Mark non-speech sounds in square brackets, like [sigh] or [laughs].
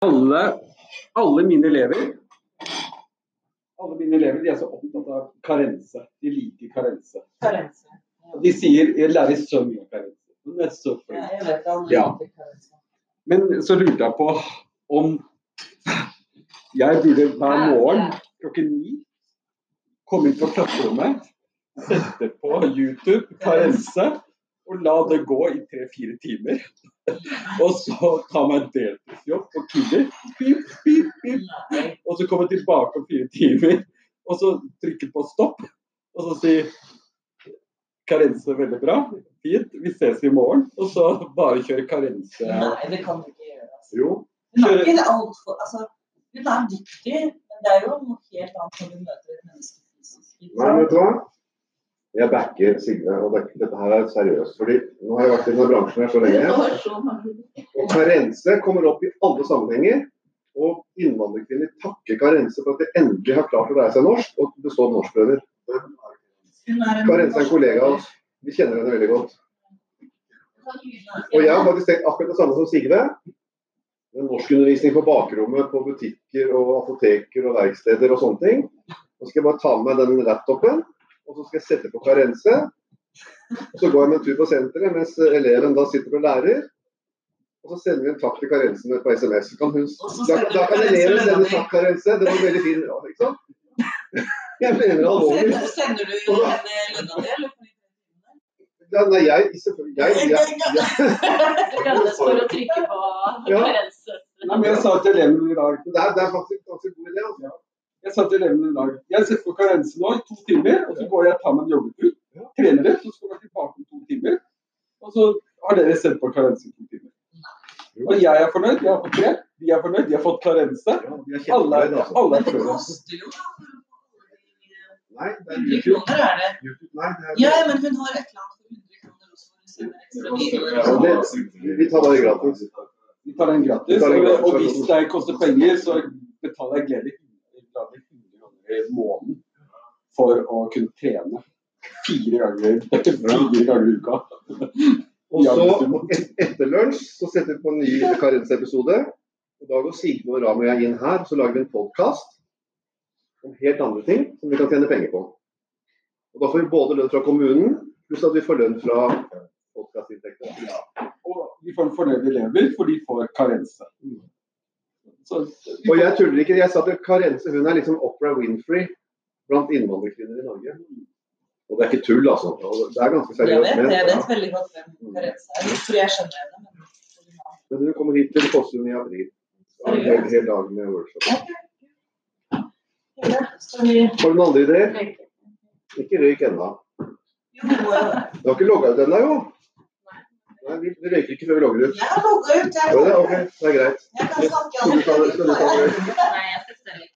alle, alle mine elever alle mine elever de er så opptatt av karense. De liker karense. Karense. Og De sier jeg lærer så mye av karense. Hun er så Ja, flink. Ja. Men så lurte jeg på om jeg burde hver morgen klokken ni komme inn på klasserommet, sette på YouTube karense og la det gå i tre-fire timer. [laughs] Og så tar en deltidsjobb på Kiwi. Pip, pip, pip. Og så komme tilbake om fire timer. Og så trykker på stopp. Og så sier karense veldig bra. Fint, vi ses i morgen. Og så bare kjøre karense. Nei, det kan du ikke gjøre. Altså. Jo. Hun er ikke alt for, altså, hun er dyktig, men det er jo noe helt annet når du møter et menneske Nei, vet du hva? Jeg backer Sigve. og det, dette her er seriøst. fordi nå har jeg vært i denne bransjen her så lenge. Og karense kommer opp i alle sammenhenger. Og innvandrerkvinner takker karense for at de endelig har klart å lære seg norsk og bestå norskprøver. Er Karense er en kollega av oss. Vi kjenner henne veldig godt. Og jeg har faktisk tenkt akkurat det samme som Sigve. En norskundervisning på bakrommet på butikker og apoteker og verksteder og sånne ting. Nå skal jeg bare ta med den laptopen, og så skal jeg sette på karense. Og så går jeg med en tur på senteret mens eleven da sitter og lærer. Og så sender vi en takk til karensene på SMS. Kan hun, Og da, da kan eleven sende takk, karense. Det var veldig fin råd, ikke sant? Jeg mener alvorlig. Sender, sender du henne lønna di, eller? Ja, nei, jeg, selvfølgelig, jeg, jeg, jeg, [laughs] Rønne står og trykker på Ja. karense. Nei, men jeg sa til elevene i dag det, er, det er faktisk en ganske god idé. Altså. Jeg sa til elevene i dag jeg setter på karense nå i to timer, og så går jeg og tar meg en joggetur. Trener det, så skal jeg tilbake om to timer. Og så har dere sett på karense i to timer. Og jeg er fornøyd, jeg har fått tre. De er fornøyd, de har fått karense. Alle er Alle, altså. er jo, da. Nei, det er 100 kroner er det. Nei, det er Ja, ja, men hun har et eller annet for 100 kroner også. Vi tar den gratis. Vi tar den gratis. og hvis det koster penger, så betaler jeg gledelig 100 kroner i måneden for å kunne trene fire ganger, fire ganger i uka. Og så et, etter lunsj så setter vi på en ny karensepisode. Og Da går Sigve og Ram og jeg inn her, så lager vi en podkast om helt andre ting som vi kan tjene penger på. Og Da får vi både lønn fra kommunen, pluss at vi får lønn fra podkastinntekter. Og vi får en fornøyd elever, for de får karense. Så, Og jeg tuller ikke. Jeg sa at Karense hun er liksom Opera Winfrey blant innvandrerkvinner i Norge. Og det er ikke tull, altså. Det er ganske Jeg vet, ment, jeg ja. vet veldig godt hvem Karense er. Jeg tror jeg skjønner henne. Men... Men hun kommer hit til Fossum i april. Ja, En hel, hel dag med workshop. Ja, vi... Har du noen andre ideer? Ikke røyk ennå. Du har ikke logga ut ennå, jo? Nei, vi røyker ikke før vi logger ut. Jeg logga ut, jeg. Ja, det er ok, det er greit. Jeg kan snakke Skal du ta det? Skal du ta det?